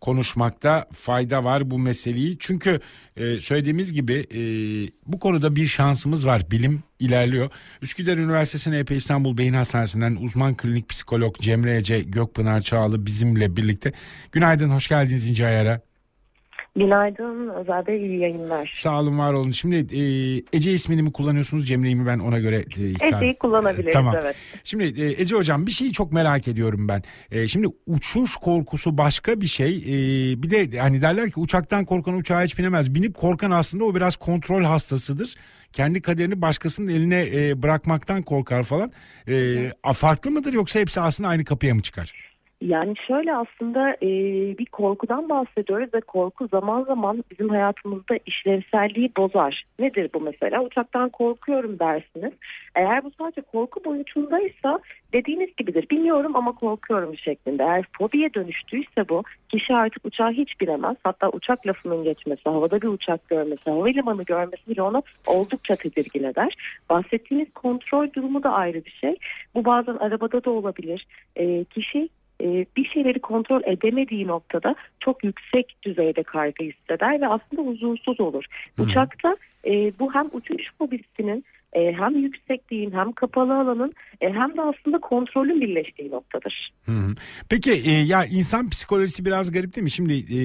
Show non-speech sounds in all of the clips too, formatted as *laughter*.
konuşmakta fayda var bu meseleyi. Çünkü e, söylediğimiz gibi e, bu konuda bir şansımız var. Bilim ilerliyor. Üsküdar Üniversitesi EP İstanbul Beyin Hastanesi'nden uzman klinik psikolog Cemre Ece Gökpınar Çağlı bizimle birlikte. Günaydın, hoş geldiniz İnce Ayar'a. Günaydın Özel Bey, iyi yayınlar. Sağ olun, var olun. Şimdi e, Ece ismini mi kullanıyorsunuz, Cemre'yi mi ben ona göre... E, Ece'yi kullanabiliriz, tamam. evet. Şimdi e, Ece Hocam bir şeyi çok merak ediyorum ben. E, şimdi uçuş korkusu başka bir şey. E, bir de hani derler ki uçaktan korkan uçağa hiç binemez. Binip korkan aslında o biraz kontrol hastasıdır. Kendi kaderini başkasının eline e, bırakmaktan korkar falan. E, farklı mıdır yoksa hepsi aslında aynı kapıya mı çıkar? Yani şöyle aslında e, bir korkudan bahsediyoruz ve korku zaman zaman bizim hayatımızda işlevselliği bozar. Nedir bu mesela? Uçaktan korkuyorum dersiniz. Eğer bu sadece korku boyutundaysa dediğiniz gibidir. Bilmiyorum ama korkuyorum şeklinde. Eğer fobiye dönüştüyse bu kişi artık uçağa hiç binemez. Hatta uçak lafının geçmesi, havada bir uçak görmesi, havalimanı görmesi bile onu oldukça tedirgin eder. Bahsettiğiniz kontrol durumu da ayrı bir şey. Bu bazen arabada da olabilir. E, kişi e, bir şeyleri kontrol edemediği noktada çok yüksek düzeyde kaygı hisseder ve aslında huzursuz olur. Hı. Uçakta e, bu hem uçuş fobisinin e, hem yüksekliğin hem kapalı alanın e, hem de aslında kontrolün birleştiği noktadır. Hı hı. Peki e, ya insan psikolojisi biraz garip değil mi? Şimdi e,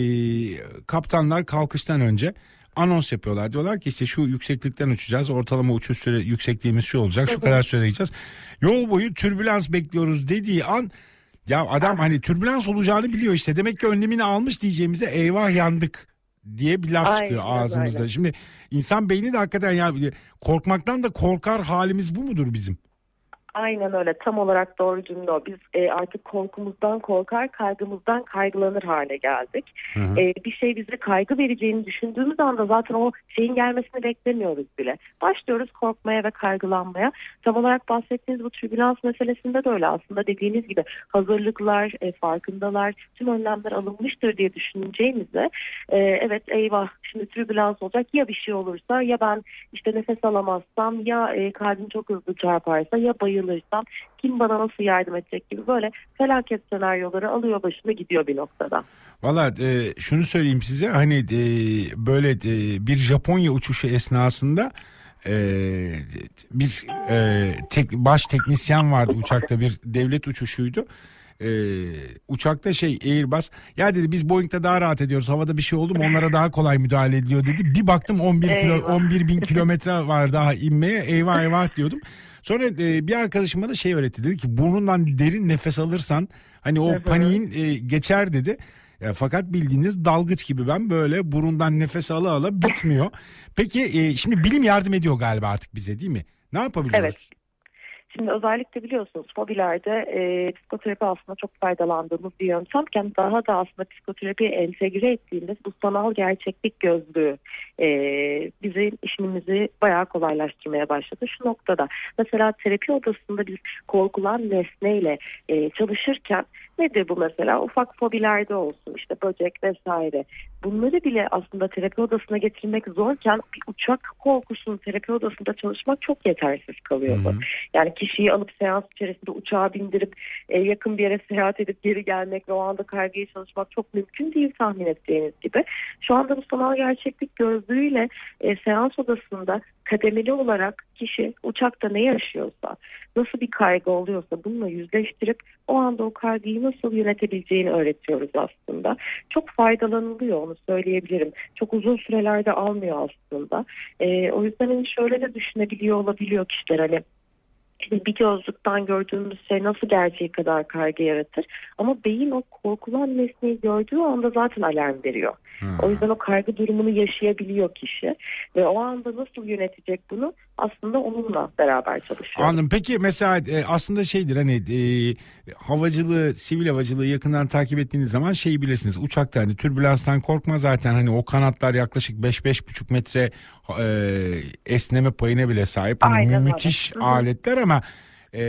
kaptanlar kalkıştan önce anons yapıyorlar. Diyorlar ki işte şu yükseklikten uçacağız. Ortalama uçuş süre yüksekliğimiz şu olacak. Şu evet. kadar süre gideceğiz. Yol boyu türbülans bekliyoruz dediği an ya adam hani türbülans olacağını biliyor işte. Demek ki önlemini almış diyeceğimize eyvah yandık diye bir laf Aynen, çıkıyor ağzımızda. Öyle. Şimdi insan beyni de hakikaten ya korkmaktan da korkar halimiz bu mudur bizim? Aynen öyle tam olarak doğru cümle o. Biz e, artık korkumuzdan korkar, kaygımızdan kaygılanır hale geldik. Hı hı. E, bir şey bize kaygı vereceğini düşündüğümüz anda zaten o şeyin gelmesini beklemiyoruz bile. Başlıyoruz korkmaya ve kaygılanmaya. Tam olarak bahsettiğiniz bu tribülans meselesinde de öyle aslında dediğiniz gibi hazırlıklar, e, farkındalar, tüm önlemler alınmıştır diye düşüneceğimizde e, evet eyvah şimdi tribülans olacak ya bir şey olursa ya ben işte nefes alamazsam ya e, kalbim çok hızlı çarparsa ya bayılırsa ayrılırsam kim bana nasıl yardım edecek gibi böyle felaket senaryoları alıyor başını gidiyor bir noktada. Valla e, şunu söyleyeyim size hani e, böyle e, bir Japonya uçuşu esnasında e, bir e, tek, baş teknisyen vardı uçakta bir devlet uçuşuydu e, uçakta şey Airbus ya dedi biz Boeing'de daha rahat ediyoruz havada bir şey oldu mu onlara daha kolay müdahale ediliyor dedi. Bir baktım 11 kilo 11 bin kilometre var daha inmeye eyvah eyvah diyordum. Sonra e, bir arkadaşım bana şey öğretti dedi ki burnundan derin nefes alırsan hani o paniğin e, geçer dedi. Ya, fakat bildiğiniz dalgıç gibi ben böyle burundan nefes ala ala bitmiyor. Peki e, şimdi bilim yardım ediyor galiba artık bize değil mi? Ne yapabiliyoruz? Evet. Şimdi özellikle biliyorsunuz fobilerde e, psikoterapi aslında çok faydalandığımız bir yöntemken daha da aslında psikoterapiye entegre ettiğimiz bu sanal gerçeklik gözlüğü e, bizim işimizi bayağı kolaylaştırmaya başladı. Şu noktada mesela terapi odasında biz korkulan nesneyle e, çalışırken nedir bu mesela ufak fobilerde olsun işte böcek vesaire bunları bile aslında terapi odasına getirmek zorken bir uçak korkusunu terapi odasında çalışmak çok yetersiz kalıyordu. Hı hı. Yani kişiyi alıp seans içerisinde uçağa bindirip e, yakın bir yere seyahat edip geri gelmek ve o anda kaygıyı çalışmak çok mümkün değil tahmin ettiğiniz gibi. Şu anda bu sanal gerçeklik gözlüğüyle e, seans odasında kademeli olarak kişi uçakta ne yaşıyorsa, nasıl bir kaygı oluyorsa bununla yüzleştirip o anda o kaygıyı nasıl yönetebileceğini öğretiyoruz aslında. Çok faydalanılıyor onu söyleyebilirim. Çok uzun sürelerde almıyor aslında. E, o yüzden hani şöyle de düşünebiliyor olabiliyor kişiler hani bir gözlükten gördüğümüz şey nasıl gerçeği kadar kaygı yaratır. Ama beyin o korkulan nesneyi gördüğü anda zaten alarm veriyor. Hmm. O yüzden o kaygı durumunu yaşayabiliyor kişi. Ve o anda nasıl yönetecek bunu aslında onunla beraber çalışıyor. Anladım. Peki mesela e, aslında şeydir hani e, havacılığı, sivil havacılığı yakından takip ettiğiniz zaman şeyi bilirsiniz. Uçakta hani türbülanstan korkma zaten hani o kanatlar yaklaşık 5-5,5 metre e, esneme payına bile sahip. Hani Aynen, müthiş evet. aletler ama e,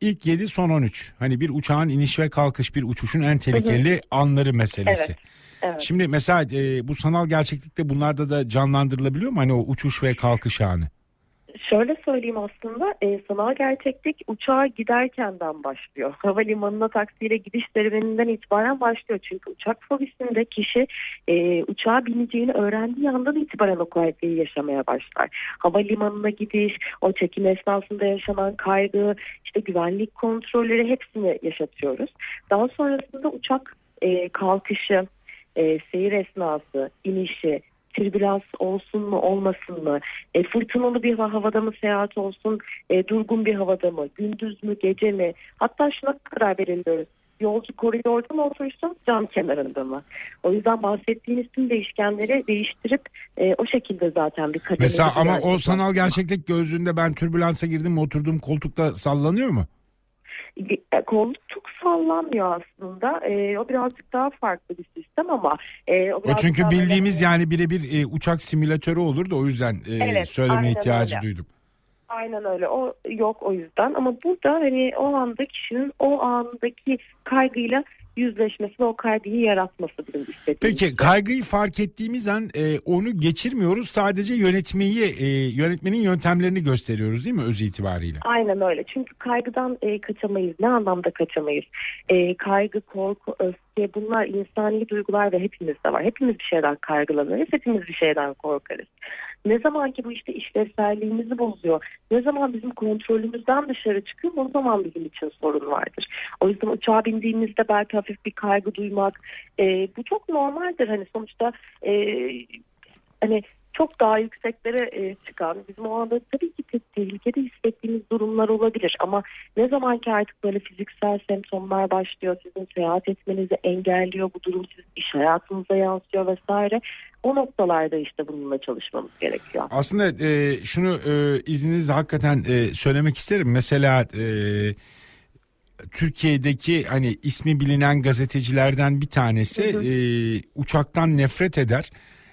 ilk 7 son 13. Hani bir uçağın iniş ve kalkış bir uçuşun en tehlikeli anları meselesi. Evet. Evet. Şimdi mesela e, bu sanal gerçeklikte bunlarda da canlandırılabiliyor mu hani o uçuş ve kalkış anı? Şöyle söyleyeyim aslında e, sanal gerçeklik uçağa giderkenden başlıyor. *laughs* Havalimanına taksiyle gidiş serüveninden itibaren başlıyor. Çünkü uçak fobisinde kişi e, uçağa bineceğini öğrendiği andan itibaren o kaygıyı yaşamaya başlar. Havalimanına gidiş, o çekim esnasında yaşanan kaygı, işte güvenlik kontrolleri hepsini yaşatıyoruz. Daha sonrasında uçak e, kalkışı, e, seyir esnası, inişi, türbülans olsun mu olmasın mı, e, fırtınalı bir havada mı seyahat olsun, e, durgun bir havada mı, gündüz mü gece mi, hatta şuna karar belirliyoruz. Yolcu koridorda mı otursun, cam kenarında mı? O yüzden bahsettiğiniz tüm değişkenleri değiştirip e, o şekilde zaten bir kademeli Mesela ama o sanal gerçeklik gözlüğünde ben türbülansa girdim mi oturduğum koltukta sallanıyor mu? E, koltuk sallanmıyor aslında. E, o birazcık daha farklı bir sistem ama e, o, O birazcık çünkü daha böyle- bildiğimiz yani birebir e, uçak simülatörü olur da o yüzden e, Evet, söyleme ihtiyacı öyle. duydum. Aynen öyle. O yok o yüzden ama burada hani o anda kişinin o andaki kaygıyla yüzleşmesi ve o kaygıyı yaratması bizim istediğimiz. Peki şey. kaygıyı fark ettiğimiz an e, onu geçirmiyoruz. Sadece yönetmeyi e, yönetmenin yöntemlerini gösteriyoruz değil mi öz itibariyle? Aynen öyle. Çünkü kaygıdan e, kaçamayız. Ne anlamda kaçamayız? E, kaygı, korku, öfke bunlar insani duygular ve hepimizde var. Hepimiz bir şeyden kaygılanırız. Hepimiz bir şeyden korkarız. Ne zaman ki bu işte işlevselliğimizi bozuyor, ne zaman bizim kontrolümüzden dışarı çıkıyor o zaman bizim için sorun vardır. O yüzden uçağa bindiğimizde belki hafif bir kaygı duymak e, bu çok normaldir. Hani sonuçta e, hani çok daha yükseklere e, çıkan bizim o anda tabii ki te- tehlikede hissettiğimiz durumlar olabilir ama ne zaman ki artık böyle fiziksel semptomlar başlıyor sizin seyahat etmenizi engelliyor bu durum sizin iş hayatınıza yansıyor vesaire o noktalarda işte bununla çalışmamız gerekiyor. Aslında e, şunu e, izninizle hakikaten e, söylemek isterim. Mesela e, Türkiye'deki hani ismi bilinen gazetecilerden bir tanesi Hı hı. e, uçaktan nefret eder.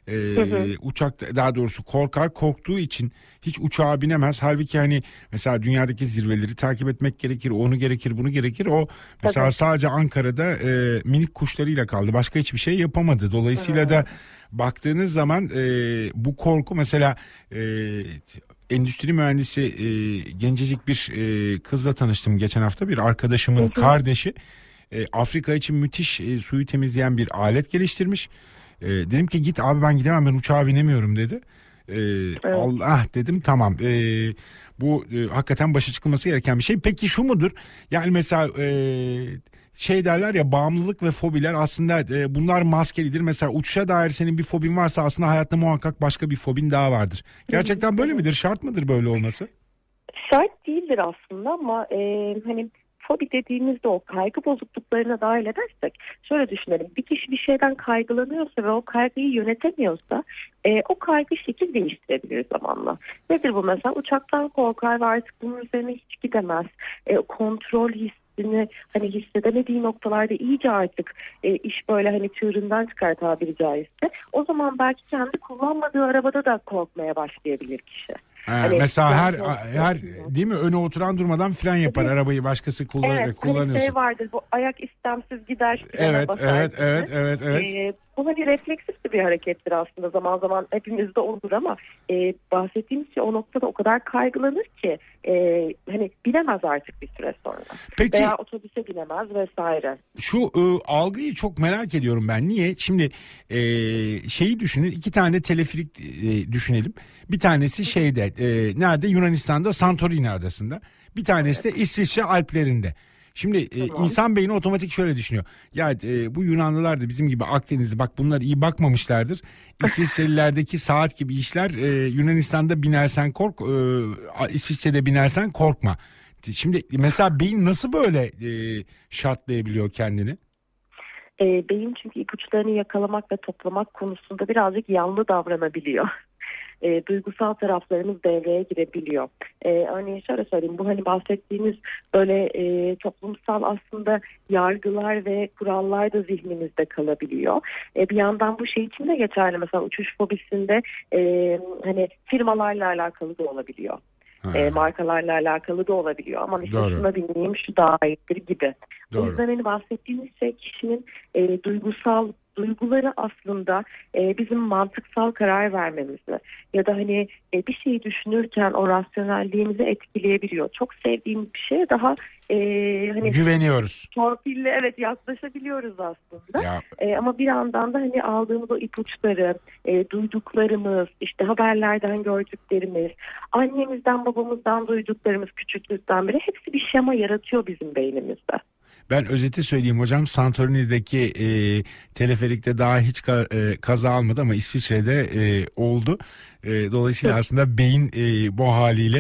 E, hı. uçak daha doğrusu korkar korktuğu için hiç uçağa binemez. Halbuki hani mesela dünyadaki zirveleri takip etmek gerekir. Onu gerekir bunu gerekir. O mesela Tabii. sadece Ankara'da e, minik kuşlarıyla kaldı. Başka hiçbir şey yapamadı. Dolayısıyla Hı. da baktığınız zaman e, bu korku mesela e, endüstri mühendisi e, gencecik bir e, kızla tanıştım geçen hafta bir arkadaşımın Hı hı. kardeşi e, Afrika için müthiş e, suyu temizleyen bir alet geliştirmiş. E, dedim ki git abi ben gidemem ben uçağa binemiyorum dedi. E, Allah dedim tamam e, bu e, hakikaten başa çıkılması gereken bir şey. Peki şu mudur? Yani mesela e, şey derler ya bağımlılık ve fobiler aslında e, bunlar maskelidir. Mesela uçuşa dair senin bir fobin varsa aslında hayatta muhakkak başka bir fobin daha vardır. Gerçekten böyle midir? Şart mıdır böyle olması? Şart değildir aslında ama e, hani fobi dediğimizde o kaygı bozukluklarına dahil edersek şöyle düşünelim bir kişi bir şeyden kaygılanıyorsa ve o kaygıyı yönetemiyorsa e, o kaygı şekil değiştirebilir zamanla. Nedir bu mesela uçaktan korkar ve artık bunun üzerine hiç gidemez. E, kontrol hissini hani hissedemediği noktalarda iyice artık e, iş böyle hani çığırından çıkar tabiri caizse. O zaman belki kendi kullanmadığı arabada da korkmaya başlayabilir kişi. Ha, Hani mesela her her değil mi öne oturan durmadan fren yapar Tabii. arabayı başkası kullan Evet, hani kullanıyorsa. şey vardır bu ayak istemsiz gider. Evet evet evet evet evet. Ee, bu hani refleksif de bir harekettir aslında zaman zaman hepimizde olur ama e, bahsettiğimiz şey o noktada o kadar kaygılanır ki e, hani bilemez artık bir süre sonra Peki veya otobüse binemez vesaire. şu e, algıyı çok merak ediyorum ben. Niye? Şimdi e, şeyi düşünün. iki tane teleferik e, düşünelim. Bir tanesi şeyde e, nerede? Yunanistan'da Santorini adasında. Bir tanesi de İsviçre Alplerinde. Şimdi e, Tamam. insan beyni otomatik şöyle düşünüyor. Ya e, bu Yunanlılar da bizim gibi Akdeniz'i bak bunlar iyi bakmamışlardır. İsviçrelilerdeki saat gibi işler e, Yunanistan'da binersen kork, e, İsviçre'de binersen korkma. Şimdi mesela beyin nasıl böyle e, şartlayabiliyor kendini? E, beyin çünkü ipuçlarını yakalamak ve toplamak konusunda birazcık yanlı davranabiliyor. E, duygusal taraflarımız devreye girebiliyor. E, örneğin şöyle söyleyeyim bu hani bahsettiğimiz böyle e, toplumsal aslında yargılar ve kurallar da zihnimizde kalabiliyor. E, bir yandan bu şey için de geçerli mesela uçuş fobisinde e, hani firmalarla alakalı da olabiliyor. Ha, E, markalarla alakalı da olabiliyor. Ama işte Doğru. şuna bineyim şu daha iyidir gibi. O doğru. yüzden hani bahsettiğimiz şey kişinin e, duygusal duyguları aslında e, bizim mantıksal karar vermemizi ya da hani e, bir şeyi düşünürken o rasyonelliğimizi etkileyebiliyor. Çok sevdiğimiz bir şeye daha e, hani Güveniyoruz. torpille evet yaklaşabiliyoruz aslında. Ya E, ama bir yandan da hani aldığımız o ipuçları, e, duyduklarımız, işte haberlerden gördüklerimiz, annemizden babamızdan duyduklarımız küçüklükten beri hepsi bir şema yaratıyor bizim beynimizde. Ben özeti söyleyeyim hocam. Santorini'deki e, teleferikte daha hiç ka- e, kaza almadı ama İsviçre'de e, oldu. E, dolayısıyla aslında beyin e, bu haliyle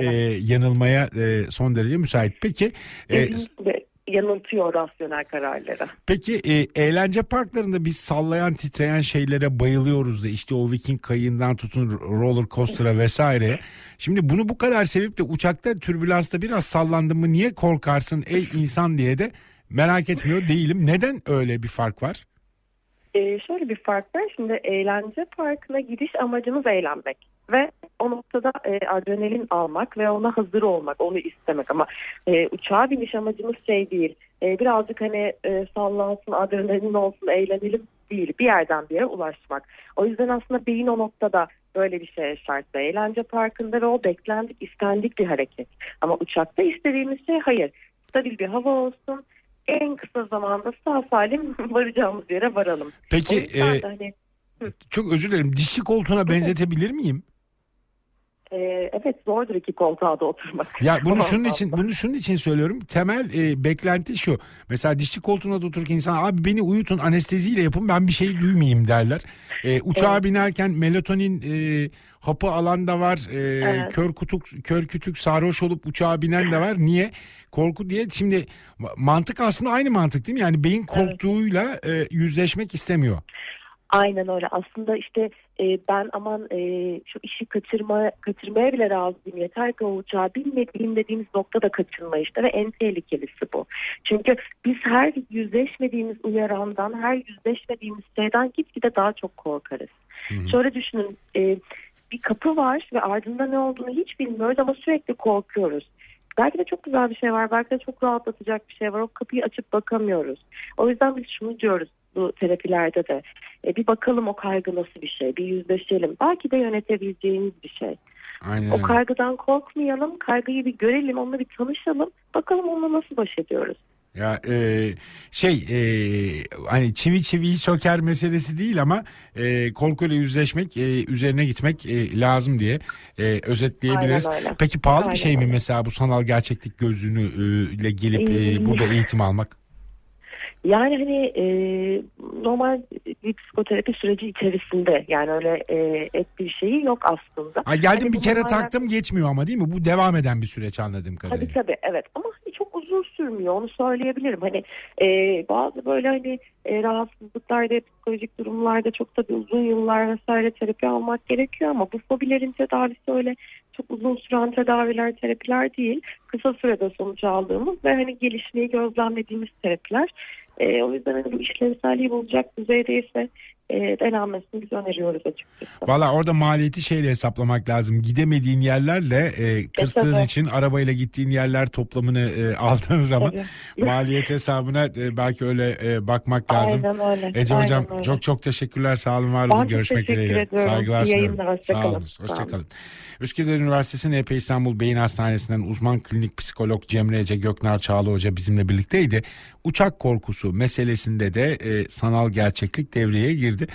e, yanılmaya e, son derece müsait. Peki e, Kesinlikle yanıltıyor rasyonel kararlara. Peki e, eğlence parklarında biz sallayan titreyen şeylere bayılıyoruz da işte o Viking kayığından tutun roller coaster'a vesaireye. Şimdi bunu bu kadar sevip de uçakta türbülansta biraz sallandın mı niye korkarsın ey insan diye de merak etmiyor değilim. Neden öyle bir fark var? Ee, şöyle bir fark var. Şimdi eğlence parkına gidiş amacımız eğlenmek. Ve o noktada e, adrenalin almak ve ona hazır olmak, onu istemek. Ama e, uçağa biniş amacımız şey değil. E, birazcık hani e, sallansın, adrenalin olsun, eğlenelim değil. Bir yerden bir yere ulaşmak. O yüzden aslında beyin o noktada böyle bir şeye şart. Eğlence parkında ve o beklendik, istendik bir hareket. Ama uçakta istediğimiz şey hayır. Stabil bir hava olsun. En kısa zamanda sağ salim *laughs* varacağımız yere varalım. Peki e, hani çok özür dilerim dişçi koltuğuna benzetebilir miyim? E, evet zordur iki koltuğa da oturmak. Ya bunu şunun için bunu şunun için söylüyorum. Temel e, beklenti şu. Mesela dişçi koltuğuna da otururken insan abi beni uyutun anesteziyle yapın ben bir şey duymayayım derler. E, uçağa Evet. binerken melatonin e, hapı alan da var. E, Evet. Kör kutuk kör kütük sarhoş olup uçağa binen de var. Niye? Korku diye. Şimdi ma- mantık aslında aynı mantık değil mi? Yani beyin korktuğuyla e, yüzleşmek istemiyor. Aynen öyle. Aslında işte e, ben aman e, şu işi kaçırma, kaçırmaya bile razıyım. Yeter ki o uçağa binmediğim dediğimiz nokta da kaçınma işte ve en tehlikelisi bu. Çünkü biz her yüzleşmediğimiz uyarandan, her yüzleşmediğimiz şeyden gitgide daha çok korkarız. hı. Şöyle düşünün e, bir kapı var ve ardında ne olduğunu hiç bilmiyoruz ama sürekli korkuyoruz. Belki de çok güzel bir şey var, belki de çok rahatlatacak bir şey var. O kapıyı açıp bakamıyoruz. O yüzden biz şunu diyoruz bu terapilerde de. E, bir bakalım o kaygı nasıl bir şey, bir yüzleşelim. Belki de yönetebileceğimiz bir şey. Aynen. O kaygıdan korkmayalım, kaygıyı bir görelim, onunla bir tanışalım. Bakalım onunla nasıl baş ediyoruz. Ya e, şey e, hani çivi çiviyi söker meselesi değil ama e, korkuyla yüzleşmek e, üzerine gitmek e, lazım diye e, özetleyebiliriz. Aynen öyle. Peki pahalı Aynen bir şey mi öyle. mesela bu sanal gerçeklik gözlüğünü e, ile gelip e, burada eğitim almak? Yani hani e, normal bir psikoterapi süreci içerisinde yani öyle e, ek bir şeyi yok aslında. Ay geldim Hani bir kere bunlarla- taktım geçmiyor ama değil mi? Bu devam eden bir süreç anladığım kadarıyla. Tabii tabii evet ama hani çok uzun sürmüyor onu söyleyebilirim. Hani e, bazı böyle hani e, rahatsızlıklarda psikolojik durumlarda çok tabii uzun yıllar vesaire terapi almak gerekiyor ama bu fobilerin tedavisi öyle çok uzun süren tedaviler terapiler değil. Kısa sürede sonuç aldığımız ve hani gelişmeyi gözlemlediğimiz terapiler. E, o yüzden hani bu işlevselliği bulacak düzeydeyse e, denenmesini biz öneriyoruz açıkçası. Valla orada maliyeti şeyle hesaplamak lazım. Gidemediğin yerlerle e, tırstığın tabii. için arabayla gittiğin yerler toplamını e, *laughs* aldığın zaman Tabii. maliyet hesabına e, belki öyle e, bakmak lazım. Aynen öyle. Ece Aynen hocam öyle. çok çok teşekkürler. Sağ olun, var olun. Görüşmek dileğiyle. ediyorum. Saygılar sunuyorum. Sağ olun. Sağ Hoşça olun. kalın. Üsküdar Üniversitesi NP İstanbul Beyin Hastanesi'nden uzman klinik psikolog Cemre Ece Göknar Çağlı Hoca bizimle birlikteydi. Uçak korkusu meselesinde de e, sanal gerçeklik devreye girdi. edildi.